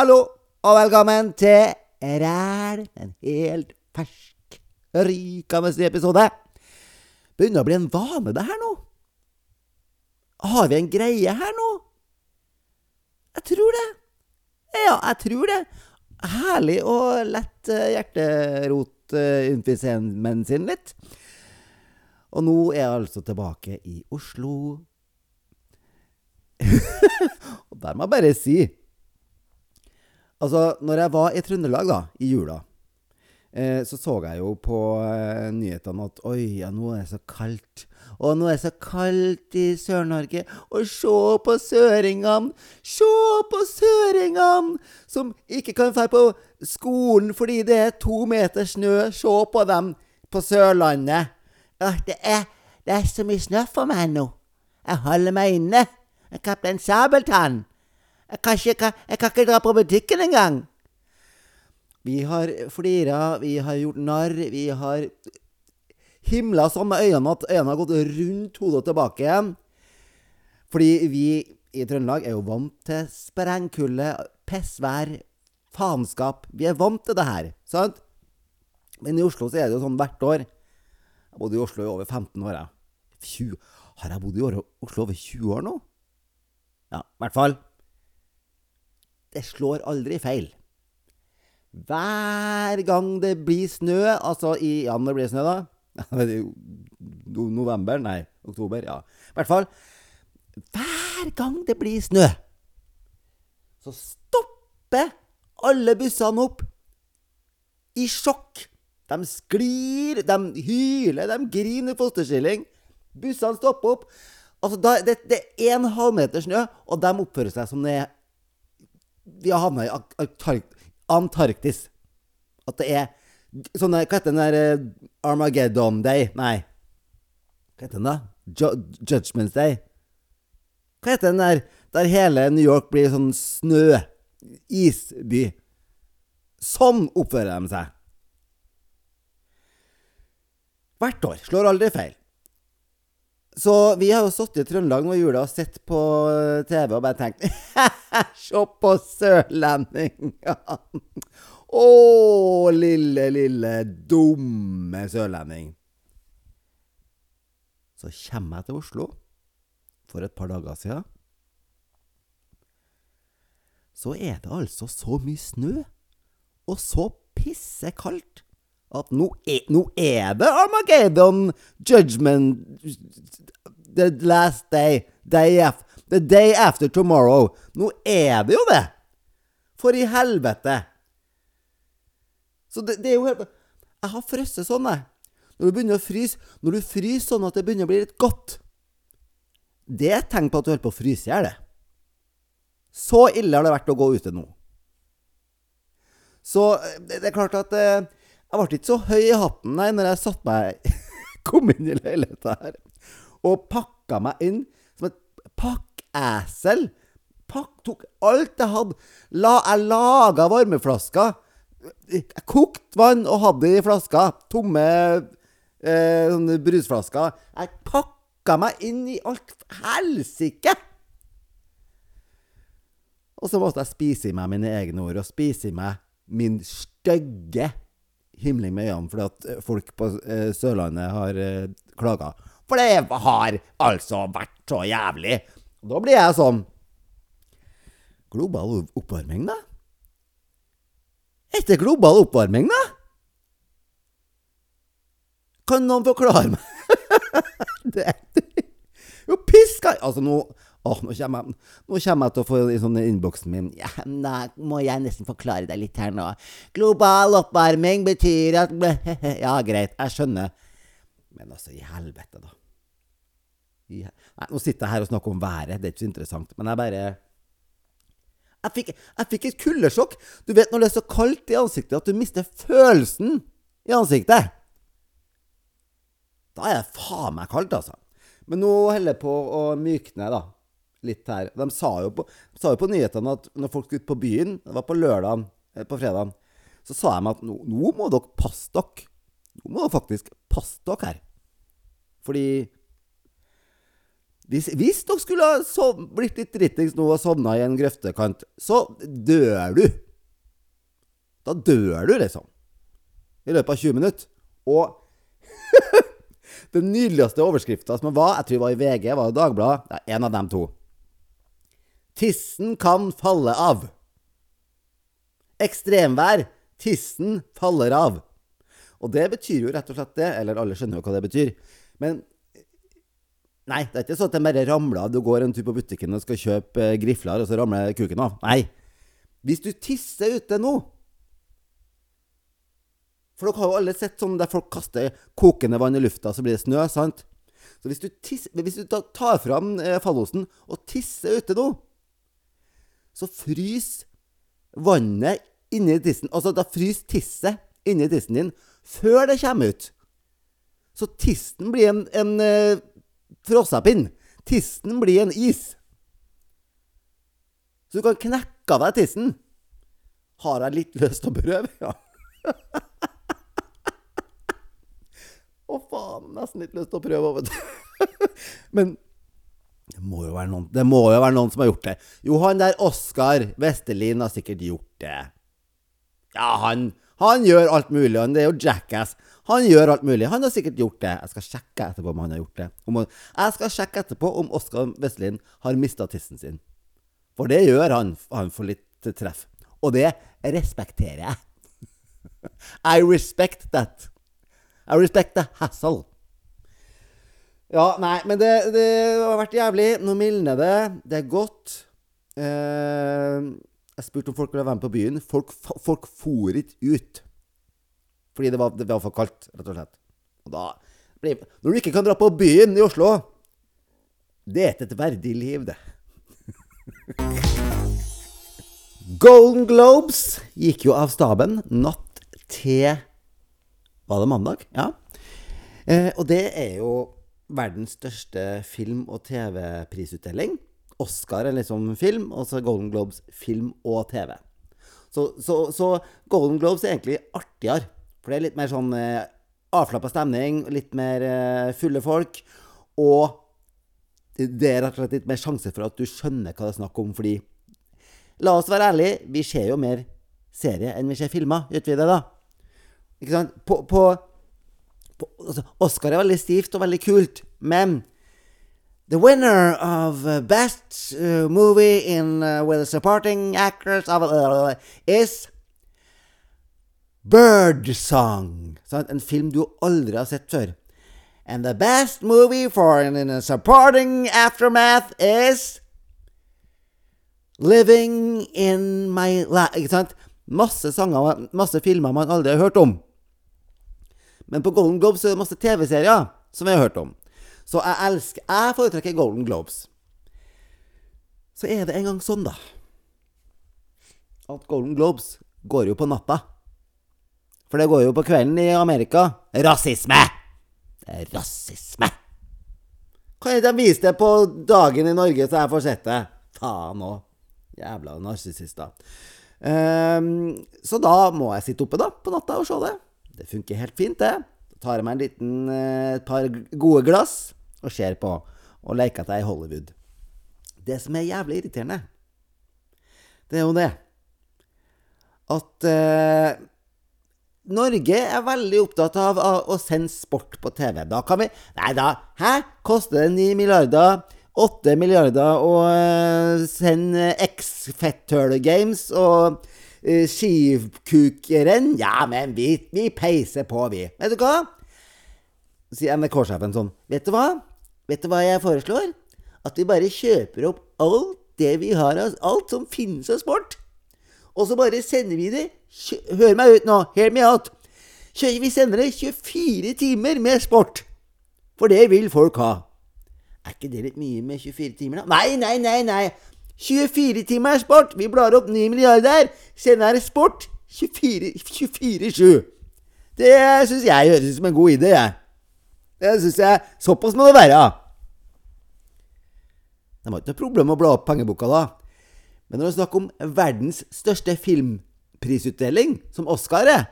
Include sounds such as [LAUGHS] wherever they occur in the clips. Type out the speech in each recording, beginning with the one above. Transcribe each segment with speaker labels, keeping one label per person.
Speaker 1: Hallo, og velkommen til Ræl. En helt fersk, rykende episode. Begynner å bli en vane, det her nå. Har vi en greie her nå? Jeg tror det. Ja, jeg tror det. Herlig å lette hjerterot-emfysemen sin litt. Og nå er jeg altså tilbake i Oslo. [LAUGHS] og der må jeg bare si Altså, når jeg var i Trøndelag, da, i jula, eh, så så jeg jo på eh, nyhetene at Oi, ja, nå er det så kaldt. Og nå er det så kaldt i Sør-Norge. Og se på søringene! Se på søringene! Som ikke kan dra på skolen fordi det er to meter snø. Se på dem på Sørlandet. Ja, det er, det er så mye snø for meg nå. Jeg holder meg inne. Jeg Kaptein Sabeltann. Jeg kan, ikke, jeg kan ikke dra på butikken engang. Vi har flira, vi har gjort narr, vi har himla sånn med øynene at øynene har gått rundt hodet og tilbake igjen. Fordi vi i Trøndelag er jo vant til sprengkulde, pissvær, faenskap. Vi er vant til det her, sant? Men i Oslo så er det jo sånn hvert år. Jeg bodde i Oslo i over 15 år, jeg. 20. Har jeg bodd i Oslo over 20 år nå? Ja, i hvert fall. Det slår aldri feil. Hver gang det blir snø, altså i Ja, når det blir snø, da? [LAUGHS] November? Nei, oktober? Ja. I hvert fall. Hver gang det blir snø, så stopper alle bussene opp. I sjokk. De sklir, de hyler, de griner fosterstilling. Bussene stopper opp. Altså, da, det, det er en halvmeter snø, og de oppfører seg som det er Vi har havna i Antarktis. At det er sånne Hva heter den der uh, Armageddon Day? Nei. Hva heter den, da? Ju Judgment Day? Hva heter den der der hele New York blir sånn snø? Isby. Sånn oppfører de seg. Hvert år. Slår aldri feil. Så vi har jo stått i Trøndelag nå i jula og sett på TV og bare tenkt [LAUGHS] Se på sørlendingene! Å, lille, lille, dumme sørlending. Så kommer jeg til Oslo for et par dager siden. Så er det altså så mye snø, og så pissekaldt, at nå er, nå er det Armageddon Judgment The last day. day after, the day after tomorrow. Nå er det jo det! For i helvete! Så det, det er jo helt Jeg har frosset sånn, jeg. Når du begynner å fryse Når du fryser sånn at det begynner å bli litt godt Det er et tegn på at du holder på å fryse i hjel. Så ille har det vært å gå ute nå. Så det, det er klart at eh, jeg ble ikke så høy i hatten nei, når jeg satt meg [LAUGHS] kom inn i leiligheta her og pakka meg inn som et pakkesel. Pakk, tok alt jeg hadde. La, jeg laga varmeflasker. Jeg kokte vann og hadde i flaska. Tomme eh, sånne brusflasker. Jeg pakka meg inn i alt helsike! Og så måtte jeg spise i meg mine egne ord, og spise i meg min stygge himling med øynene fordi at folk på eh, Sørlandet har eh, klaga. For det har altså vært så jævlig. Da blir jeg sånn Global oppvarming, da? Er det global oppvarming, da? Kan noen forklare meg? [LAUGHS] det, jo, piska Altså, nå Åh, nå kommer, jeg, nå kommer jeg til å få i sånn innboksen min Ja, da må jeg nesten forklare deg litt her nå. Global oppvarming betyr at [LAUGHS] Ja, greit, jeg skjønner. Men altså, i helvete, da. Nei, nå sitter jeg her og snakker om været, det er ikke så interessant. Men jeg bare jeg fikk, jeg fikk et kuldesjokk. Du vet når det er så kaldt i ansiktet at du mister følelsen i ansiktet. Da er det faen meg kaldt, altså. Men nå holder jeg på å mykne, da. Litt her. De sa jo på, på nyhetene at når folk skulle ut på byen, det var på lørdagen, på fredagen, så sa de at nå, nå må dere passe dere. Nå må dere faktisk passe dere her. Fordi hvis, hvis dere skulle ha sov, blitt litt drittings nå og sovna i en grøftekant, så dør du. Da dør du, liksom. I løpet av 20 minutter. Og [LAUGHS] den nydeligste overskrifta som var, jeg tror det var i VG, var Dagbladet, ja, en av dem to. Tissen kan falle av. Ekstremvær. Tissen faller av. Og det betyr jo rett og slett det, eller alle skjønner jo hva det betyr. Men Nei, det er ikke sånn at det bare ramler av. Du går en tur på butikken og skal kjøpe eh, grifler, og så ramler kuken av. Nei. Hvis du tisser ute nå For dere har jo alle sett sånn der folk kaster kokende vann i lufta, så blir det snø, sant? Så hvis du, tisser, hvis du tar fram eh, fallosen og tisser ute nå, så fryser vannet inni tissen Altså, da fryser tisset inni tissen din før det kommer ut. Så tissen blir en, en uh, frossapinn. Tissen blir en is. Så du kan knekke av deg tissen. Har jeg litt lyst til å prøve? Ja. [LAUGHS] Å, faen. Nesten litt lyst til å prøve, vet du. [LAUGHS] Men det må, noen, det må jo være noen som har gjort det. Jo, han der Oskar Vestelin har sikkert gjort det. Ja, han, han gjør alt mulig. Han, det er jo Jackass. Han gjør alt mulig. Han har sikkert gjort det. Jeg skal sjekke etterpå om han har gjort det. Om, jeg skal sjekke etterpå om Oskar Vestelin har mista tissen sin. For det gjør han. Han får litt treff. Og det respekterer jeg. [LAUGHS] I respect that. I respect the hassle. Ja, nei, men det, det har vært jævlig. Nå mildner det. Det er godt. Eh, jeg spurte om folk ville være med på byen. Folk, folk for ikke ut. Fordi det var, det var, for kaldt, rett og slett. Og da Når du ikke kan dra på byen i Oslo Det er et verdig liv, det. [LAUGHS] Golden Globes gikk jo av staben natt til Var det mandag? Ja. Eh, og det er jo verdens største film- og TV-prisutdeling. Oscar er liksom film, og så Golden Globes film og TV. Så, så, så Golden Globes er egentlig artigere. For det er litt mer sånn eh, avslappa stemning, litt mer eh, fulle folk. Og det er rett og slett litt mer sjanse for at du skjønner hva det er snakk om, fordi La oss være ærlige, vi ser jo mer serie enn vi ser filmer. Gjør vi det, da? Ikke sant? På, på, altså, Oscar er veldig stivt og veldig kult, men The winner of uh, best uh, movie in uh, with supporting actors of, uh, is Birdsong. Sant? En film du aldri har sett før. And the best movie for in, in supporting aftermath is Living in my life. Ikke sant? Masse sanger, masse filmer man aldri har hørt om. Men på Golden Globes er det masse TV-serier som vi har hørt om. Så jeg elsker Jeg foretrekker Golden Globes. Så er det en gang sånn, da, at Golden Globes går jo på natta. For det går jo på kvelden i Amerika. Rasisme! Det er rasisme! Kan ikke de vise det på dagen i Norge, så jeg får sett det? Faen òg. Jævla narsissister. Um, så da må jeg sitte oppe da, på natta og se det. Det funker helt fint, det. Da tar jeg meg en liten, eh, et par gode glass og ser på og leker at jeg er i Hollywood. Det som er jævlig irriterende, det er jo det at eh, Norge er veldig opptatt av, å sende sport på TV. Da kan vi Nei da, hæ? Koster det 9 milliarder? 8 milliarder å uh, sende X-Fetthøle Games og uh, skikukrenn? Ja, men vi, vi peiser på, vi. Vet du hva? Sier NRK-sjefen sånn. Vet du hva? Vet du hva jeg foreslår? At vi bare kjøper opp alt det vi har av Alt som finnes av sport. Og så bare sender vi det Hør meg ut nå. Hear me out. Vi sender det 24 timer med sport. For det vil folk ha. Er ikke det litt mye med 24 timer, da? Nei, nei, nei, nei. 24 timer er sport. Vi blar opp 9 milliarder. Sender sport 24-7. Det syns jeg høres ut som en god idé, jeg. Det syns jeg Såpass må det være. De har ikke noe problem med å bla opp pengeboka da. Men når det er snakk om verdens største filmprisutdeling, som Oscar er,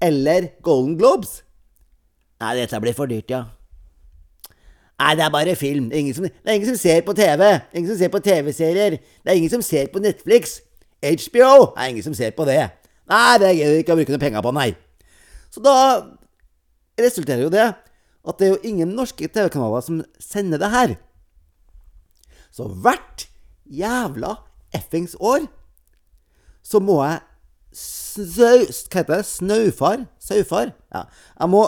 Speaker 1: eller Golden Globes Nei, dette blir for dyrt, ja. Nei, det er bare film. Det er som, det er ingen som ser på TV. Det er ingen som ser på TV-serier. Det er ingen som ser på Netflix. HBO. Det er ingen som ser på det. Nei, det gidder vi ikke å bruke noe penger på, nei. Så da resulterer jo det at det er jo ingen norske TV-kanaler som sender det her. Så hvert jævla effings år så må jeg sau... Hva heter det? Snaufar? Saufar? Ja. Jeg må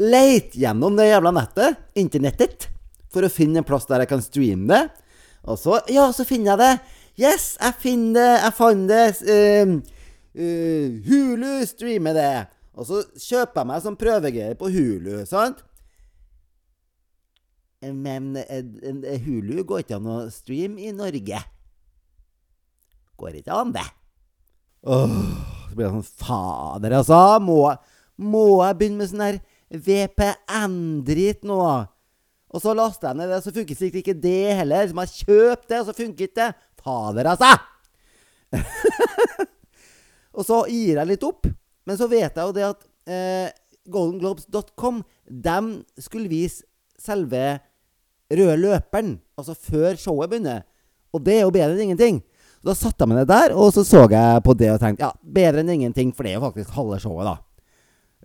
Speaker 1: leite gjennom det jævla nettet, internettet, for å finne en plass der jeg kan streame det. Og så Ja, så finner jeg det. Yes, jeg finner det. Jeg fant det. Uh, uh, Hulu streamer det. Og så kjøper jeg meg som prøvegreier på Hulu, sant? Men uh, Hulu går ikke an å streame i Norge. Går ikke an, det. Åh, så blir det sånn Fader, altså. Må, må jeg begynne med sånn her VPN-drit nå? Og så laster jeg ned det, så funker sikkert ikke det heller. Så må jeg kjøpe det, og så funker ikke det. Fader, altså! [LAUGHS] og så gir jeg litt opp. Men så vet jeg jo det at eh, goldenglobes.com De skulle vise selve røde løperen, altså før showet begynner. Og det er jo bedre enn ingenting. Så da satte jeg meg ned der, og så så jeg på det og tenkte ja, bedre enn ingenting, for det er jo faktisk halve showet, da.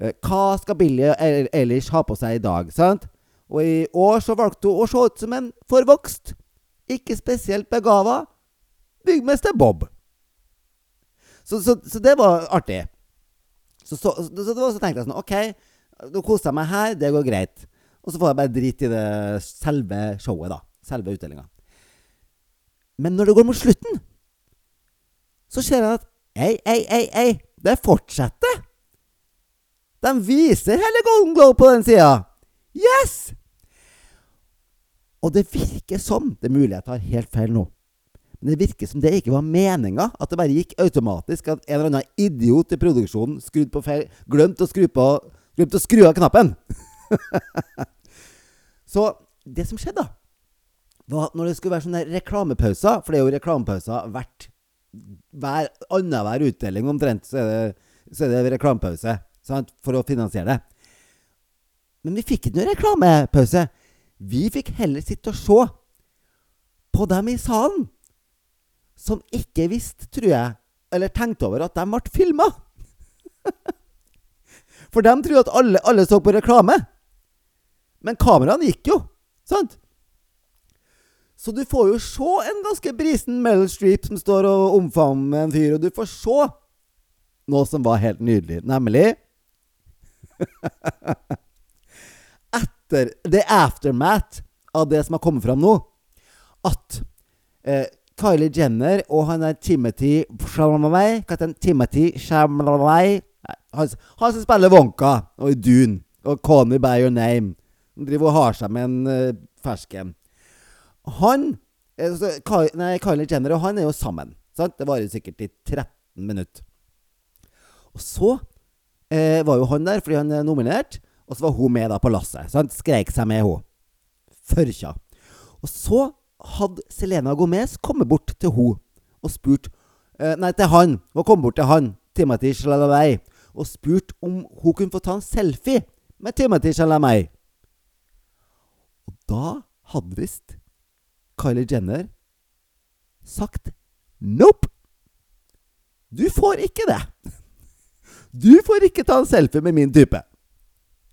Speaker 1: Eh, hva skal Billie Eilish ha på seg i dag, sant? Og i år så valgte hun å se ut som en forvokst, ikke spesielt begava byggmester Bob. Så, så, så, det var artig. Så, så, så tenkte jeg sånn OK, nå koser jeg meg her, det går greit. Og så får jeg bare drite i det selve showet, da. Selve utdelinga. Men når det går mot slutten, så ser jeg at ei, ei, ei, ei, det fortsetter. De viser hele Golden Globe på den sida. Yes! Og det virker som Det er mulig jeg tar helt feil nå. Men det virker som det ikke var meninga. At det bare gikk automatisk. At en eller annen idiot i produksjonen skrudd på feil Glemte å skru på Glemte å skru av knappen. [LAUGHS] Så det som skjedde, da, var at når det skulle være sånne reklamepauser For det er jo reklamepauser hvert hver annenhver utdeling omtrent, så er det, så er det reklamepause sant, for å finansiere det. Men vi fikk ikke noen reklamepause. Vi fikk heller sitte og se på dem i salen som ikke visste, tror jeg, eller tenkte over at de ble filma. [LAUGHS] For de trodde at alle, alle, så på reklame. Men kameraene gikk jo, sant? Så du får jo se en ganske brisen Meryl Streep som står og omfavner en fyr, og du får se noe som var helt nydelig, nemlig [LAUGHS] Etter the aftermath av det som har kommet fram nå, at eh, Kylie Jenner og han er Timothy Chalamet Hva heter han? Timothy Chalamet han, han, som spiller Wonka og i Dune og Call Me By Your Name. Han driver og har seg med en uh, fersken. Han altså, nei, Kylie Jenner og han er jo sammen. Sant? Det varer sikkert i 13 minutter. Og så eh, var jo han der fordi han er nominert, og så var hun med da på lasset. Så han Skreik seg med, hun. Førkja. Og så hadde Selena Gomez kommet bort til hun og spurt eh, Nei, til han. Hun kom bort til han, Timothy Chalamet, og spurt om hun kunne få ta en selfie med Timothy Chalamet. Og da hadde visst Kylie Jenner sagt nope. Du får ikke det. Du får ikke ta en selfie med min type.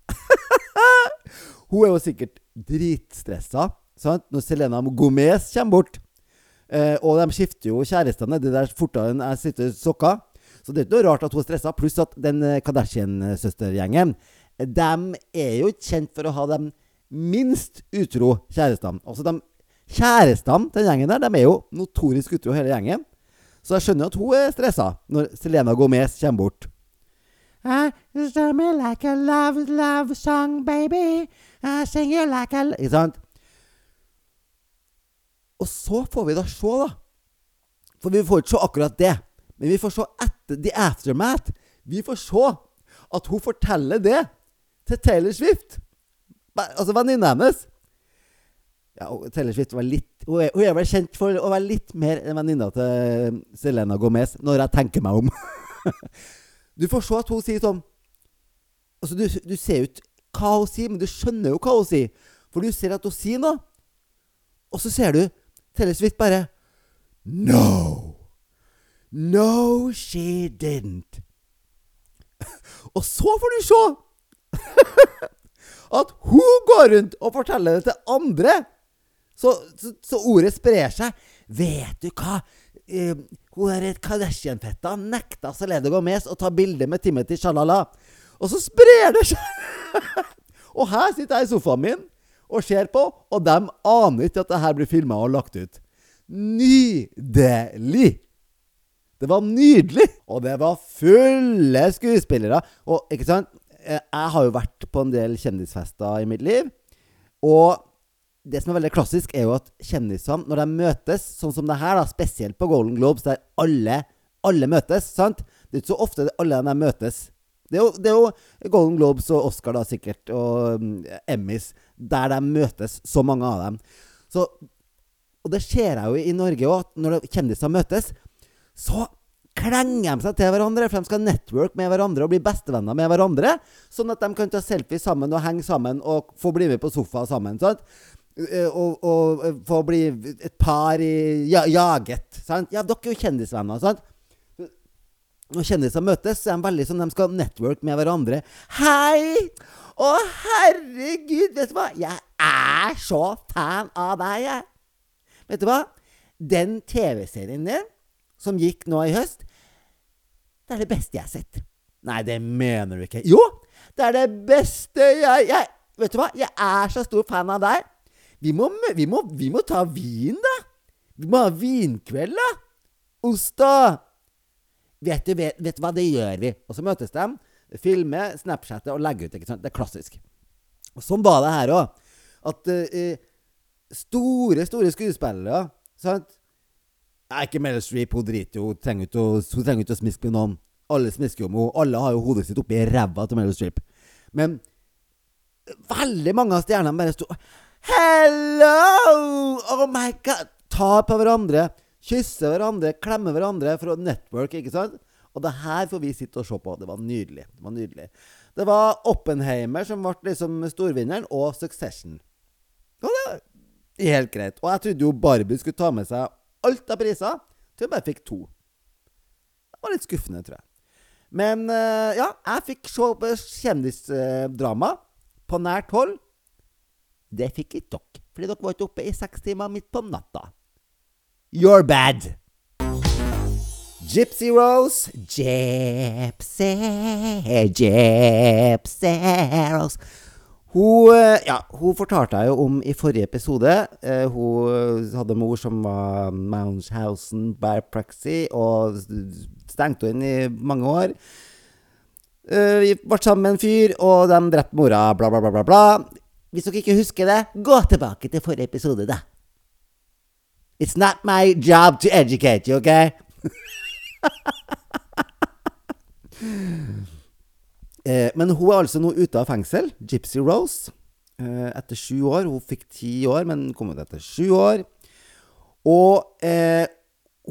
Speaker 1: [LAUGHS] hun er jo sikkert dritstressa Sant? Når Selena Gomez kommer bort, eh, og de skifter jo kjærestene det der fortere enn jeg sitter i sokka. Så det er ikke noe rart at hun er stressa. Pluss at den eh, Kardashian-søstergjengen De er jo kjent for å ha de minst utro kjærestene. Altså de Kjærestene til den gjengen der, de er jo notorisk utro, hele gjengen. Så jeg skjønner at hun er stressa når Selena Gomez kommer bort. I me like a love, love song, baby. I sing you like a Ikke sant? Og så får vi da se, da. For vi får ikke se akkurat det. Men vi får se etter the aftermath. Vi får se at hun forteller det til Taylor Swift. Altså venninna hennes. Ja, Taylor Swift var litt Hun er, hun er vel kjent for å være litt mer enn venninna til Selena Gomez, når jeg tenker meg om. [LAUGHS] du får se at hun sier sånn Altså, du, du ser ut hva hun sier, men du skjønner jo hva hun sier. For du ser at hun sier noe, og så ser du Taylor Swift bare No! No, she didn't. [LAUGHS] Og så får du se [LAUGHS] at hun går rundt og forteller det til andre. Så, så, så ordet sprer seg. Vet du hva? Uh, hun der Kardashian-fetta nekta Selene Gomez å ta bilde med Timothy Shalala. Og så sprer det seg! [LAUGHS] og her sitter jeg i sofaen min og ser på, og de aner ikke at det her blir filma og lagt ut. Nydelig! Det var nydelig! Og det var fulle skuespillere. Og ikke sant? Eh, jeg har jo vært på en del kjendisfester i mitt liv. Og det som er veldig klassisk, er jo at kjendisene, når de møtes, sånn som det her, da, spesielt på Golden Globes, der alle, alle møtes sant? Det er ikke så ofte alle de møtes. Det er, jo, det er, jo, Golden Globes og Oscar, da, sikkert, og um, Emmys, der de møtes, så mange av dem. Så, og det ser jeg jo i Norge òg, når kjendiser møtes, så klenger de seg til hverandre, for de skal network med hverandre og bli bestevenner med hverandre, sånn at de kan ta selfie sammen og henge sammen og få bli med på sofa sammen. Sant? Og, og for få bli et par i ja, jaget. Sant? Ja, dere er jo kjendisvenner. sant? Når kjendiser møtes, så er de veldig sånn de skal network med hverandre. Hei! Å, herregud, vet du hva? Jeg er så fan av deg, jeg. Vet du hva? Den TV-serien din som gikk nå i høst, det er det beste jeg har sett. Nei, det mener du ikke. Jo! Det er det beste jeg, jeg Vet du hva? Jeg er så stor fan av deg. Vi må, vi må, vi må ta vin, da. Vi må ha vinkveld, da. Ost, da. Vet du, vet, vet hva, det gjør vi. Og så møtes de, filmer, snapchatter og legger ut. ikke sant? Det er klassisk. Og sånn var det her òg. At uh, store, store skuespillere sant? er ikke Meryl Streep. Hun driter jo. Hun trenger ikke å, smiske med noen. Alle smisker med henne. Alle har jo hodet sitt oppi ræva til Meryl Streep. Men veldig mange av stjernene bare sto Hello! Oh my god! Ta på hverandre, kysse hverandre, klemme hverandre for å network, ikke sant? Og det her får vi sitte og se på. Det var nydelig. Det var nydelig. Det var Oppenheimer som ble liksom storvinneren, og Succession. Og det var helt greit. Og jeg trodde jo Barbie skulle ta med seg alt av priser, til hun bare fikk to. Det var litt skuffende, tror jeg. Men eh, ja, jeg fikk se kjendisdrama på nært hold. Det fikk ikke dere, fordi dere var ikke oppe i seks timer midt på natta. You're bad! Gypsy Rose, Gypsy, Gypsy Rose hun, eh, ja, hun fortalte jeg jo om i forrige episode. Eh, hun hadde mor som var Mounshausen by proxy, og stengte henne i mange år. Eh, vi ble sammen med en fyr, og de drepte mora, bla, bla, bla, bla. bla. Hvis dere ikke husker det, gå tilbake til forrige episode, da. It's not my job to educate you, OK? [LAUGHS] eh, men hun er altså nå ute av fengsel. Gypsy Rose. Eh, etter sju år. Hun fikk ti år, men kom ut etter sju år. Og eh,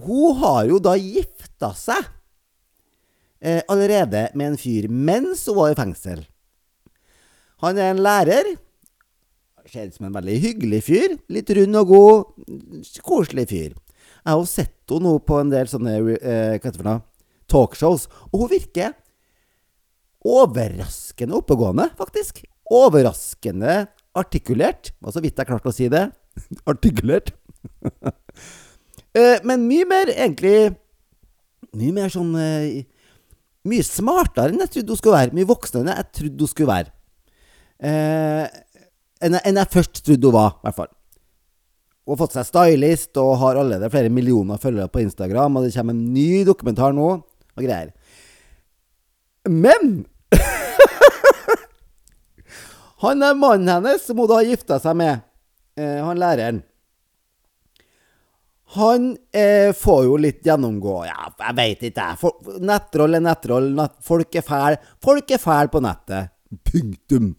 Speaker 1: hun har jo da gifta seg eh, allerede med en fyr mens hun var i fengsel. Han er en lærer Ser ut som en veldig hyggelig fyr. Litt rund og god. Koselig fyr. Jeg har sett henne nå på en del sånne eh, hva heter det talkshows, og hun virker overraskende oppegående, faktisk. Overraskende artikulert. Var så vidt jeg klarte å si det. [LAUGHS] artikulert. [LAUGHS] eh, men mye mer, egentlig Mye mer sånn eh, Mye smartere enn jeg trodde hun skulle være. Mye voksnere enn jeg trodde hun skulle være. Eh, enn jeg, enn jeg først trodde hun var, i hvert fall. Hun har fått seg stylist og har allerede flere millioner følgere på Instagram. Og det kommer en ny dokumentar nå og greier. Men [LAUGHS] Han er mannen hennes, som hun da har gifta seg med, eh, han læreren Han eh, får jo litt gjennomgå Ja, jeg veit ikke, jeg. Nettroll er nettroll. Nett, folk er fæle. Folk er fæle på nettet. Punktum.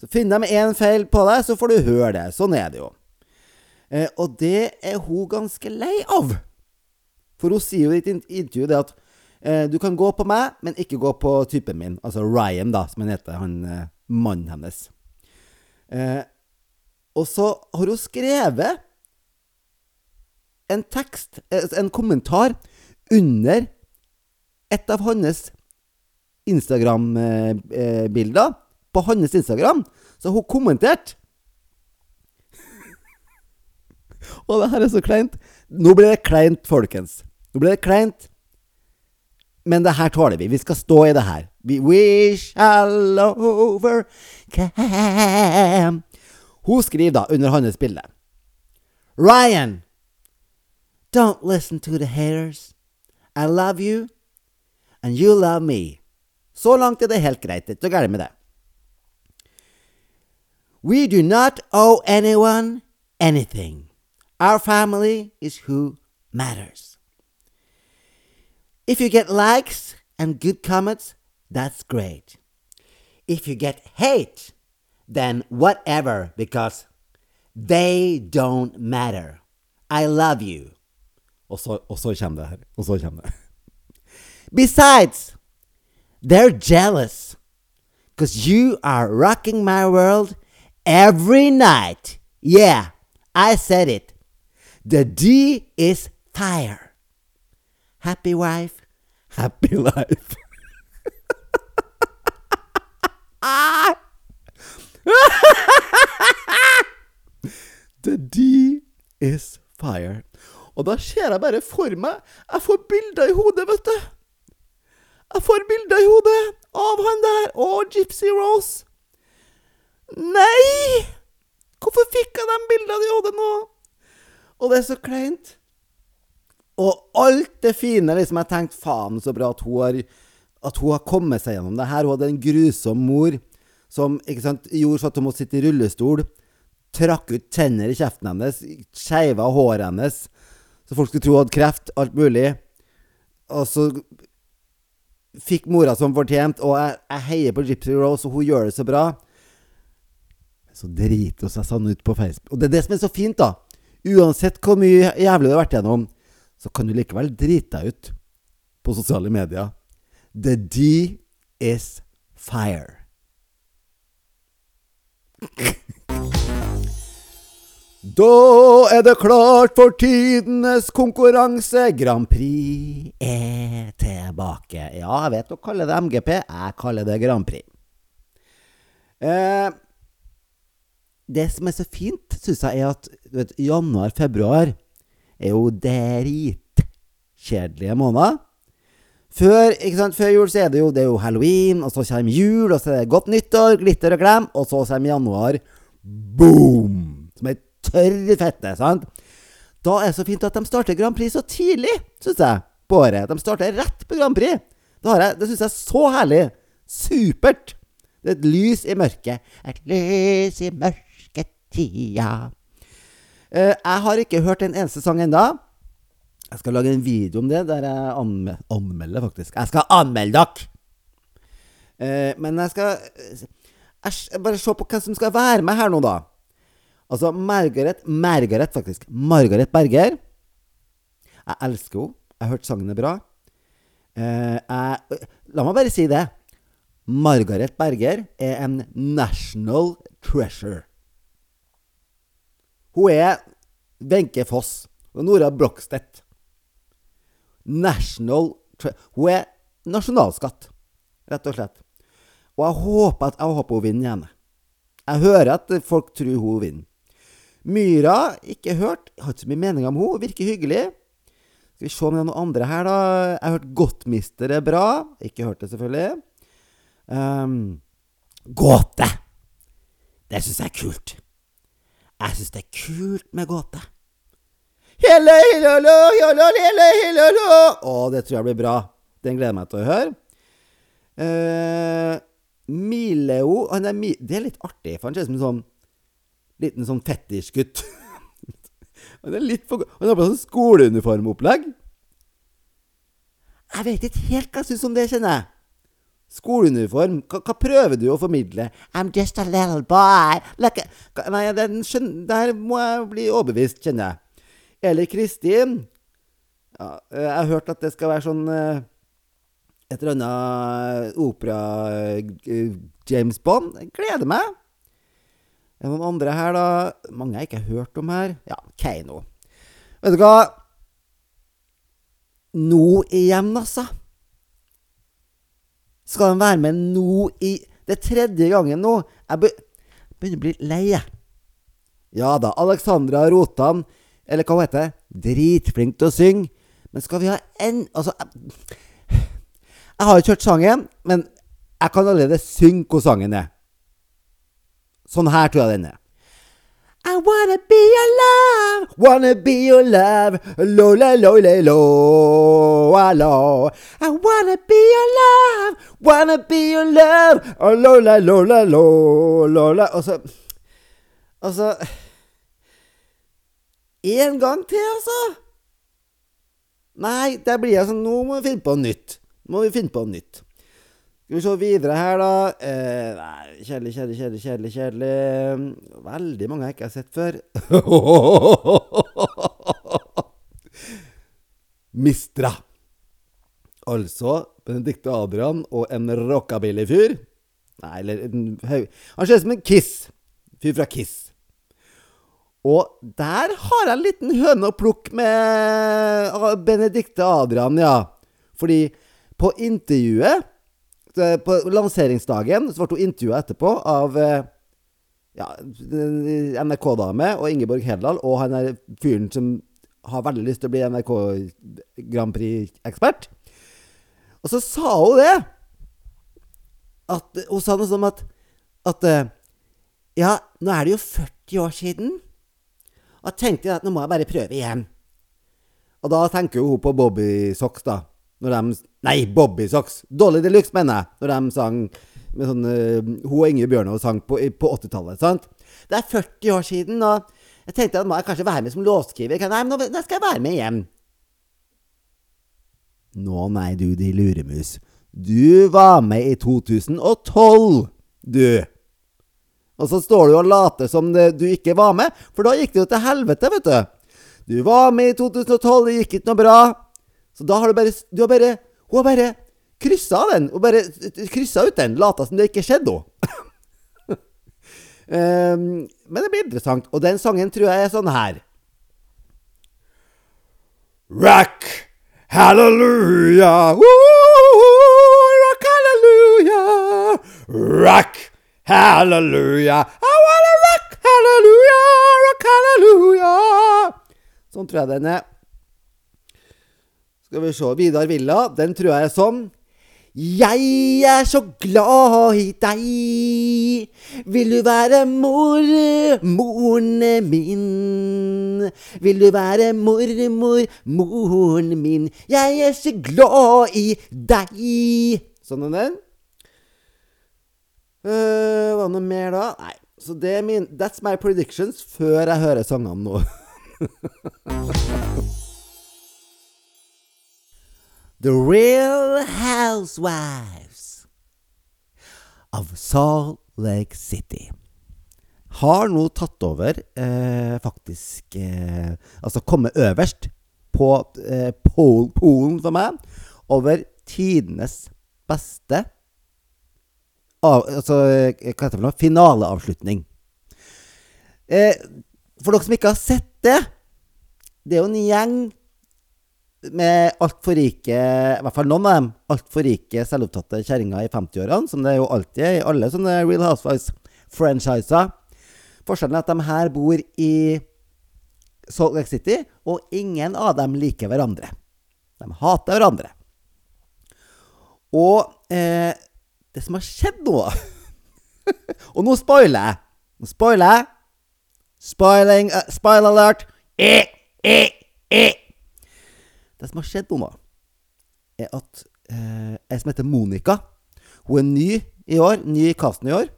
Speaker 1: Så finner de én feil på deg, så får du høre det. Sånn er det jo. Eh, og det er hun ganske lei av. For hun sier jo i et intervju det at eh, du kan gå på meg, men ikke gå på typen min. Altså Ryan, da, som han heter, han eh, mannen hennes. Eh, og så har hun skrevet en tekst, eh, en kommentar, under et av hans Instagram-bilder. På hans Instagram så hun kommentert [LAUGHS] Og det her er så kleint. Nå blir det kleint, folkens. Nå blir det kleint. Men det her tåler vi. Vi skal stå i det her. We shall overcome. Hun skriver da under hans bilde Ryan, don't listen to the haters. I love you, and you love me. Så langt er det helt greit. Det er ikke galt med det. We do not owe anyone anything. Our family is who matters. If you get likes and good comments, that's great. If you get hate, then whatever, because they don't matter. I love you. Og så, og så kommer det her. Og så. Besides, they're jealous. Because you are rocking my world every night. Yeah, I said it. The D is fire. Happy wife, happy life. [LAUGHS] The D is fire. Og da ser jeg bare for meg Jeg får bilder i hodet, vet du. Jeg får bilder i hodet av han der og Gypsy Rose. Nei! Hvorfor fikk jeg de bildene i hodet nå? Og det er så kleint. Og alt det fine liksom Jeg tenkte faen så bra at hun har At hun har kommet seg gjennom det her. Hun hadde en grusom mor som sant, gjorde sånn at hun måtte sitte i rullestol. Trakk ut tenner i kjeften hennes. Skeiva håret hennes. Så folk skulle tro hun hadde kreft. Alt mulig. Og så fikk mora som fortjent. Og jeg, jeg heier på Gypsy Rose, og hun gjør det så bra. Så driter hun seg sånn ut på Facebook. Og det er det som er så fint, da. Uansett hvor mye jævlig du har vært gjennom, så kan du likevel drite deg ut på sosiale medier. The D is fire. [LAUGHS] Da er det klart for tidenes konkurranse. Grand Prix er tilbake. Ja, jeg vet dere kaller det MGP. Jeg kaller det Grand Prix. Eh, det som er så fint, syns jeg, er at vet, januar-februar er jo dritkjedelige måneder. Før, sant, Før, jul så er det, jo, det er jo halloween, og så kommer jul, og så er det godt nyttår, glitter og glem, og så kommer januar. Boom! Som ei tørr fette, sant? Da er det så fint at de starter Grand Prix så tidlig, syns jeg, på året. De starter rett på Grand Prix. Det, jeg, det syns jeg er så herlig. Supert. Det er et lys i mørket. Et lys i mørketida. Uh, jeg har ikke hørt en eneste sang enda. Jeg skal lage en video om det, der jeg anme anmelder, faktisk. Jeg skal anmelde dere! Uh, men jeg skal uh, Bare se på hvem som skal være med her nå, da. Altså Margaret Margaret, faktisk. Margaret Berger. Jeg elsker henne. Jeg har hørt sangen er bra. Jeg, la meg bare si det. Margaret Berger er en national treasure. Hun er Wenche Foss og Nora Brogstedt. National Hun er nasjonalskatt, rett og slett. Og jeg håper at jeg håper hun vinner igjen. Jeg hører at folk tror hun vinner. Myra, ikke hørt. Jeg har ikke så mye mening om hun Virker hyggelig. Skal vi se om det er noen andre her, da. Jeg har hørt Godtmister er bra. Ikke hørt det, selvfølgelig. Um, gåte! Det syns jeg er kult. Jeg syns det er kult med gåte. Hele, hele, hele, hele, hele. Å, det tror jeg blir bra. Den gleder jeg meg til å høre. Uh, Mileo han er Det er litt artig, for han ser ut som en sånn liten sånn fetisjgutt. [LAUGHS] han er litt for Han har på sånn skoleuniformopplegg. Jeg vet ikke helt hva jeg syns om det, kjenner jeg. Skoleuniform. Hva, hva, prøver du å formidle? I'm just a little boy. Like, nei, den, der må jeg bli overbevist, kjenner jeg. Eller Kristin. Ja, jeg har hørt at det skal være sånn uh, et eller annet opera-James Bond. Jeg gleder meg. Er det noen andre her, da? Mange jeg ikke har hørt om her. Ja, Keiino. Vet du hva? Nå igjen, altså. Skal de være med nå i Det er tredje gangen nå. Jeg begynner å bli lei. Ja da, Alexandra Rotan, eller hva hun heter, dritflink til å synge. Men skal vi ha en Altså Jeg, jeg har ikke hørt sangen, men jeg kan allerede synge hvor sangen er. Sånn her tror jeg den er. I wanna be your love, wanna be your love, lo la lo la lo, lo. I wanna be your love, wanna be your love, lo la lo la lo, lo la Og så Altså En gang til, altså! Nei, der blir jeg sånn Nå må vi finne på noe nytt. Nå må vi finne på noe nytt. Skal vi se videre her, da. Eh, nei, kjedelig, kjedelig, kjedelig, kjedelig. kjedelig. Veldig mange jeg ikke har sett før. [LAUGHS] Mistra. Altså Benedicte Adrian og en rockabilly-fyr. Nei, eller en høy Han ser ut som en Kiss. Fyr fra Kiss. Og der har jeg en liten høne å plukke med Benedicte Adrian, ja. Fordi på intervjuet På lanseringsdagen så ble hun intervjua etterpå av ja, NRK-dame og Ingeborg Hedlal og han der fyren som har veldig lyst til å bli NRK Grand Prix-ekspert. Og så sa hun det. At, hun sa noe sånn at, at Ja, nå er det jo 40 år siden. Og tenkte at nå må jeg bare prøve igjen. Og da tenker hun på Bobby Socks, da. Når de Nei, Bobby Socks! Dolly de Luxe, mener jeg. Når de sang med sånn uh, Hun og Inge Bjørnov sang på, på 80-tallet. sant? Det er 40 år siden, og jeg tenkte at må jeg kanskje være med som låtskriver. Nei, men nå skal jeg være med igjen. Nå, nei, du de luremus. Du var med i 2012, du. Og så står du og later som det, du ikke var med, for da gikk det jo til helvete, vet du. Du var med i 2012, det gikk ikke noe bra. Så da har du bare Du har bare Hun har bare kryssa den. Hun bare kryssa ut den. Lata som det ikke skjedde henne. um, [LAUGHS] men det blir interessant. Og den sangen tror jeg er sånn her. Rock, hallelujah, Woo, rock, hallelujah, rock, hallelujah, I wanna rock, hallelujah, rock, hallelujah. Sånn tror jeg den er. Skal vi se. Vidar Villa, den tror jeg er sånn. Jeg er så glad i deg. Vil du være mor, moren min? Vil du være mormor, moren min? Jeg er så glad i deg. Sånn er den. Uh, hva noe mer, da? Nei. Så det er min That's my predictions før jeg hører sangene nå. [LAUGHS] The Real Housewives of Salt Lake City har nå tatt over eh, faktisk eh, Altså kommet øverst på eh, polen for meg over tidenes beste av, Altså, hva heter det for noe? Finaleavslutning. Eh, for dere som ikke har sett det Det er jo en gjeng med altfor rike, i hvert fall noen av dem, altfor rike selvopptatte kjerringer i 50-årene, som det er jo alltid er i alle sånne Real Housewives-franchiser. Forskjellen er at de her bor i Salt Lake City, og ingen av dem liker hverandre. De hater hverandre. Og eh, det som har skjedd nå [LAUGHS] Og nå spoiler jeg. Nå spoiler jeg. Spoiling uh, Spoil alert. Eh, eh, eh. Det som har skjedd nå, er at eh, som heter Monica Hun er ny i år, ny i casten i år.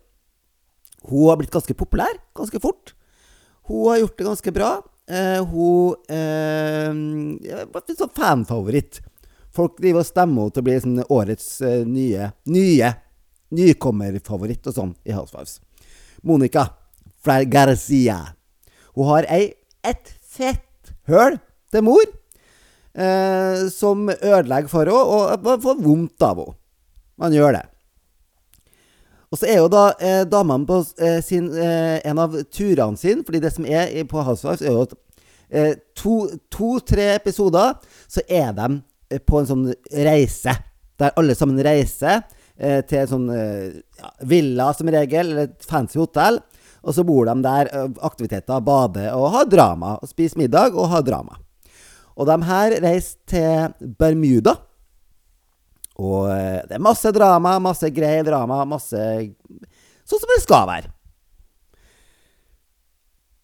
Speaker 1: Hun har blitt ganske populær ganske fort. Hun har gjort det ganske bra. Eh, hun eh, en sånn fanfavoritt. Folk driver og stemmer henne til å bli sånn årets eh, nye nye nykommerfavoritt og sånn i Housewives. Monica Garcia. Hun har ei et fett høl til mor. Eh, som ødelegger for henne, og man får vondt av henne. Man gjør det. Og så er jo da eh, damene på eh, sin, eh, en av turene sine Fordi det som er på Housewives, er jo at eh, to-tre to, episoder så er de eh, på en sånn reise. Der alle sammen reiser eh, til en sånn ja, villa, som regel, eller et fancy hotell. Og så bor de der. Aktiviteter, bader og har drama. Og spiser middag og har drama. Og de her reiser til Bermuda. Og eh, det er masse drama, masse grei drama, masse Sånn som det skal være.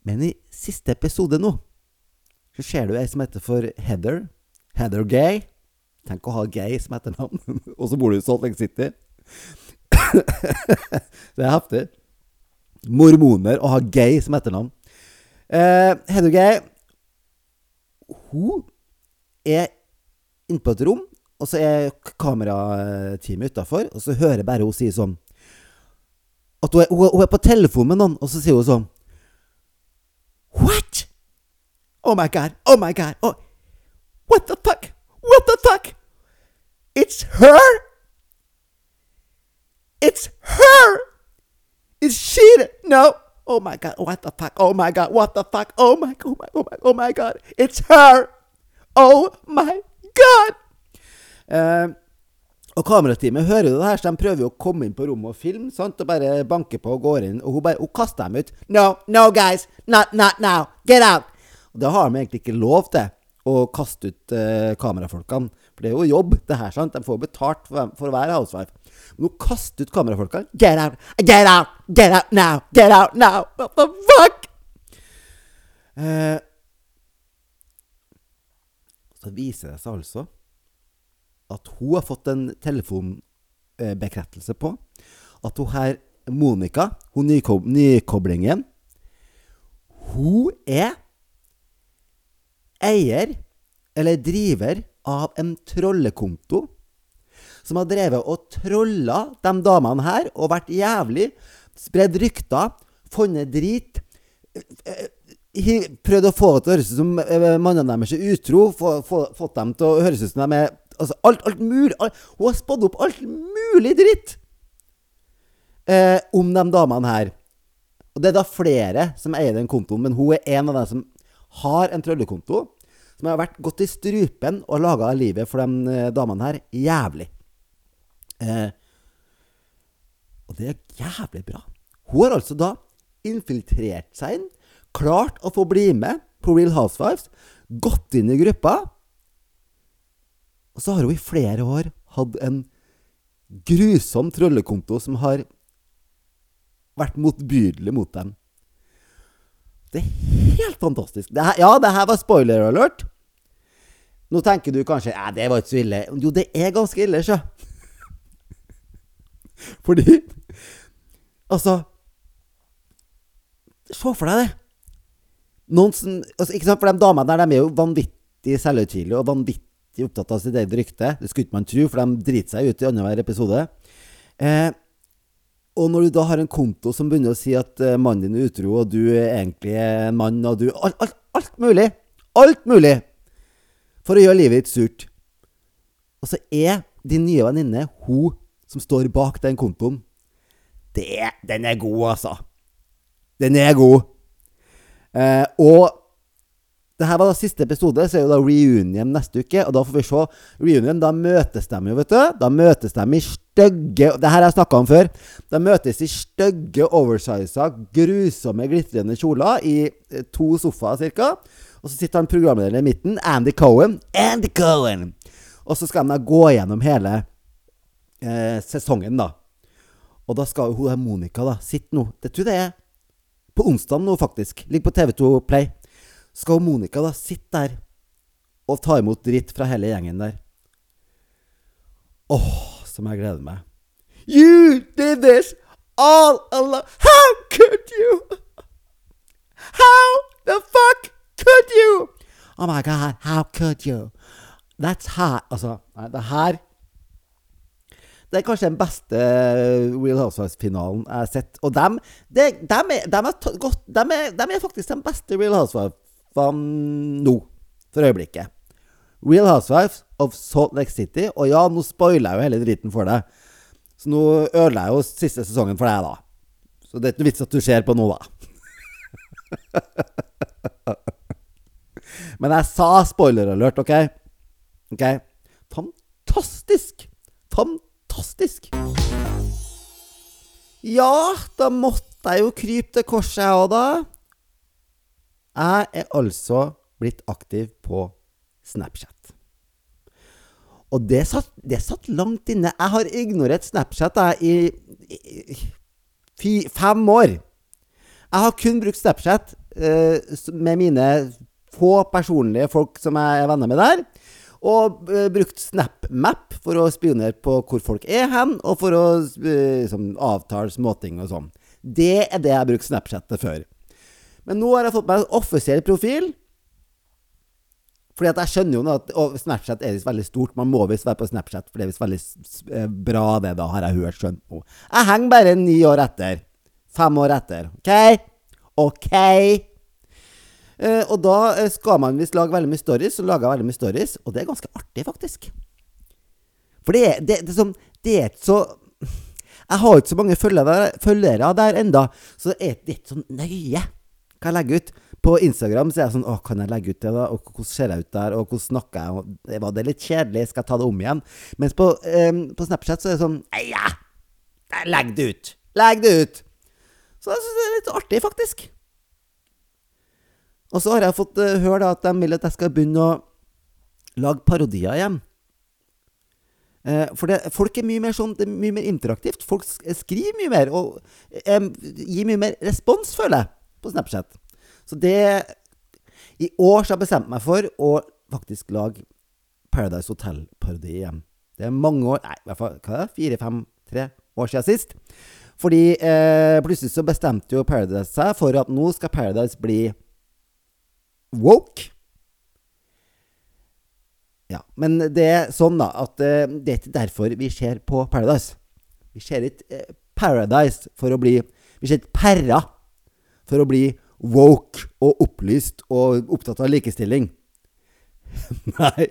Speaker 1: Men i siste episode nå så ser du ei som heter for Heather. Heather Gay. Tenk å ha Gay som etternavn, [LAUGHS] og så bor du i Salt Lake City. [LAUGHS] det er heftig. Mormoner å ha Gay som etternavn. Eh, Heather Gay Hun er inne på et rom og så er kamerateamet utafor, og så hører jeg bare hun si sånn At hun er, hun er, på telefon med noen, og så sier hun sånn What? Oh my god, oh my god, oh What the fuck? What the fuck? It's her? It's her! Is she No! Oh my god, what the fuck? Oh my god, what the fuck? Oh my god, oh my, oh my, oh my god, it's her! Oh my god! Eh, og kamerateamet hører det her, så de prøver jo å komme inn på rommet og filme. sant? Og bare banke på og går inn. Og hun bare hun kaster dem ut. No, no, guys! Not, not now! Get out! Og det har de egentlig ikke lov til, å kaste ut eh, kamerafolkene. For det er jo jobb, det her. sant? De får betalt for, for å være housewife. Men hun kaster ut kamerafolkene. Get out! Get out! Get out now! Get out now! What the fuck? Eh, så viser det seg altså at hun har fått en telefonbekreftelse på at hun her, Monica, hun nykob nykoblingen, hun er eier, eller driver, av en trollekonto som har drevet og trolla de damene her og vært jævlig. Spredd rykter, funnet drit. Prøvd å få det til å høres ut som eh, mannene deres er utro. Fått dem til å høres ut som de er altså, alt, alt mulig alt, Hun har spådd opp alt mulig dritt eh, om de damene her. Og det er da flere som eier den kontoen, men hun er en av dem som har en trøllekonto. Som har vært gått i strupen og laga livet for de eh, damene her jævlig. Eh, og det er jævlig bra. Hun har altså da infiltrert seg inn, klart å få bli med på Real Housewives, gått inn i gruppa og så har hun i flere år hatt en grusom trollekonto som har vært motbydelig mot dem. Det er helt fantastisk. Det her, ja, det her var spoiler alert. Nå tenker du kanskje at det var ikke så ille. Jo, det er ganske ille, sjø. [LAUGHS] Fordi Altså Se for deg det. Noen som altså, Ikke sant, for de damene der, de er jo vanvittig selvhøytidelige og vanvittig opptatt av sitt eget rykte. Det skulle ikke man tro, for de driter seg ut i annenhver episode. Eh, og når du da har en konto som begynner å si at eh, mannen din er utro, og du er egentlig en mann, og du Alt, alt, alt mulig! Alt mulig! For å gjøre livet ditt surt. Og så er din nye venninne hun som står bak den kontoen. Det, den er god, altså. Den er god. Eh, og det her var da siste episode, så er jo da reunion neste uke. Og da får vi se reunion. Da møtes de jo, vet du. Da møtes de i stygge Det her har jeg snakka om før. Da møtes i stygge, oversiza, grusomme, glitrende kjoler i eh, to sofaer ca. Og så sitter han programlederen i midten, Andy Cohen. Andy Cohen! Og så skal de da gå gjennom hele eh, sesongen, da. Og da skal hun der Monica da sitte nå Det tror jeg det er på onsdag nå, faktisk. Ligger på TV2 Play skal hun Monica da sitte der og ta imot dritt fra hele gjengen der. Åh, oh, som jeg gleder meg. You did this all alone. How could you? How the fuck could you? Oh my god, how could you? That's hot. Altså, det her det er kanskje den beste Real Housewives-finalen jeg har sett. Og dem, de, dem, er, dem, er, dem, er, dem er faktisk den beste Real Housewives nå, for øyeblikket. Real Housewives of Salt Lake City. Og ja, nå spoiler jeg jo hele driten for deg. Så nå ødela jeg jo siste sesongen for deg, da. Så det er ikke vits at du ser på nå, da. [LAUGHS] Men jeg sa spoiler alert, OK? OK? Fantastisk! Fantastisk! Ja, da måtte jeg jo krype til korset, jeg òg, da. Jeg er altså blitt aktiv på Snapchat. Og det satt, det satt langt inne. Jeg har ignorert Snapchat jeg, i, i, i fem år. Jeg har kun brukt Snapchat eh, med mine få personlige folk som jeg er venner med der. Og uh, brukt SnapMap for å spionere på hvor folk er hen, og for å eh, liksom, avtale småting og sånn. Det er det jeg har brukt Snapchat til før. Men nå har jeg fått meg en offisiell profil. Fordi at jeg skjønner jo at Snapchat er visst veldig stort. Man må visst være på Snapchat, for det er visst veldig eh, bra, det, da, har jeg hørt skjønt nå. Jeg henger bare ni år etter. Fem år etter. OK? OK? Eh, og da eh, skal man visst lage veldig mye stories, så lager jeg veldig mye stories. Og det er ganske artig, faktisk. For det, det, det, som, det er ikke så Jeg har ikke så mange følgere, følgere der enda, så det er ikke så nøye hva jeg legger ut. På Instagram så er jeg sånn Å, kan jeg legge ut det, da? Og hvordan ser jeg ut der? Og hvordan snakker jeg? Var det litt kjedelig? Skal jeg ta det om igjen? Mens på, um, på Snapchat så er det sånn ja! Legg det ut! Legg det ut! Så jeg syns det er litt artig, faktisk. Og så har jeg fått uh, høre at de vil at jeg skal begynne å lage parodier igjen. Uh, for det, folk er mye mer sånn, det er mye mer interaktivt. Folk skriver mye mer og um, gir mye mer respons, føler jeg, på Snapchat. Så det I år så har jeg bestemt meg for å faktisk lage Paradise Hotel-parodi igjen. Det er mange år Nei, i hvert fall hva er det? fire, fem, tre år siden sist. Fordi eh, plutselig så bestemte jo Paradise seg for at nå skal Paradise bli woke. Ja, men det er sånn, da, at eh, det er ikke derfor vi ser på Paradise. Vi ser ikke eh, Paradise for å bli Vi ser ikke Perra for å bli woke og opplyst og opptatt av likestilling. [LAUGHS] Nei.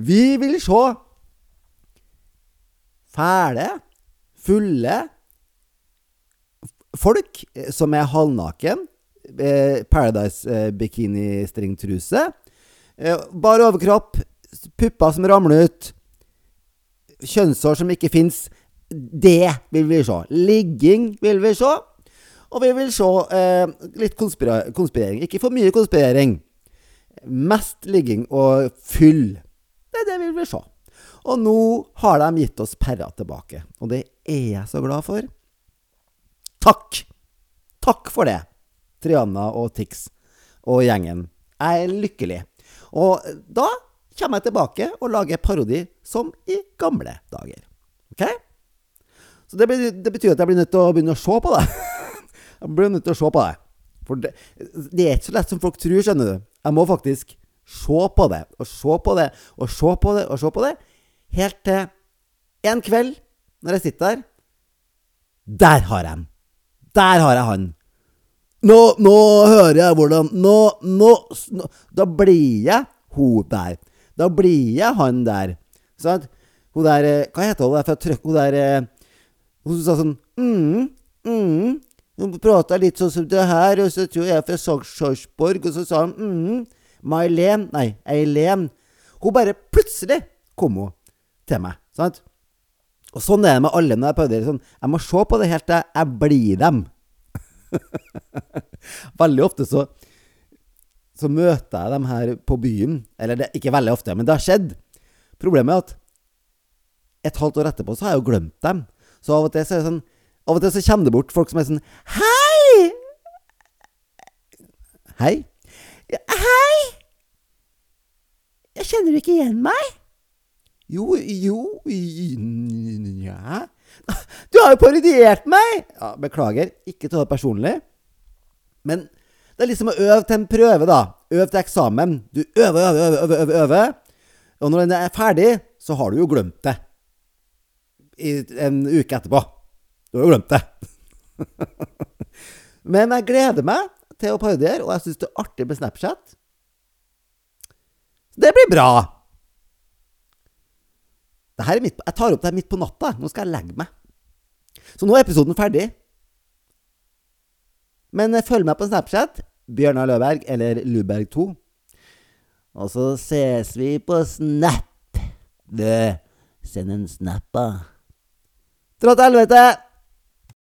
Speaker 1: Vi vil se fæle, fulle folk som er halvnaken. Eh, Paradise-bikini-stringtruse. Eh, Bar overkropp. Pupper som ramler ut. Kjønnshår som ikke fins. Det vil vi se. Ligging vil vi se. Og vi vil se eh, litt konspirering. Ikke for mye konspirering. Mest ligging og fyll. Det er det vi vil se. Og nå har de gitt oss Perra tilbake. Og det er jeg så glad for. Takk! Takk for det, Triana og Tix og gjengen. Jeg er lykkelig. Og da kommer jeg tilbake og lager parodi som i gamle dager. OK? Så det, betyr at jeg blir nødt til å begynne å se på det. [LAUGHS] Jeg blir nødt til å se på det. For det, det, er ikke så lett som folk tror, skjønner du. Jeg må faktisk se på det, og se på det, og se på det, og se på det. Helt til en kveld, når jeg sitter der Der har jeg han! Der har jeg han! Nå, nå hører jeg hvordan Nå, nå, nå Da blir jeg hun der. Da blir jeg han der. Sant? Hun der eh, Hva heter hun der fra Trøkk? Hun der eh, Hun sa sånn mm, mm, hun prata litt sånn som det her, og så tror jeg fra Sarpsborg, og så sa hun mm, May-Len Nei, Eileen. Hun bare plutselig kom hun til meg. Sant? Og sånn er det med alle når jeg prøver sånn. Jeg må se på det helt til jeg blir dem. [LAUGHS] veldig ofte så så møter jeg dem her på byen. Eller det, ikke veldig ofte, men det har skjedd. Problemet er at et halvt år etterpå så har jeg jo glemt dem. Så av og til så er det sånn av og til så kommer det bort folk som er sånn Hei! Hei? Hei! Jeg kjenner du ikke igjen meg. Jo, jo Nja [LAUGHS] Du har jo parodiert meg! Ja, beklager, ikke ta det personlig. Men det er liksom å øve til en prøve, da. Øve til eksamen. Du øver, øver, øver, øver, øver. Og når den er ferdig, så har du jo glemt det. I en uke etterpå. Du har jo glemt det. [LAUGHS] Men jeg gleder meg til å parodiere, og jeg syns det er artig med Snapchat. Det blir bra! det midt, Jeg tar opp det her midt på natta. Nå skal jeg legge meg. Så nå er episoden ferdig. Men eh, følg meg på Snapchat. Bjørnar Løberg eller Luberg2. Og så ses vi på Snap. Du, send en snap, da. Dra til helvete!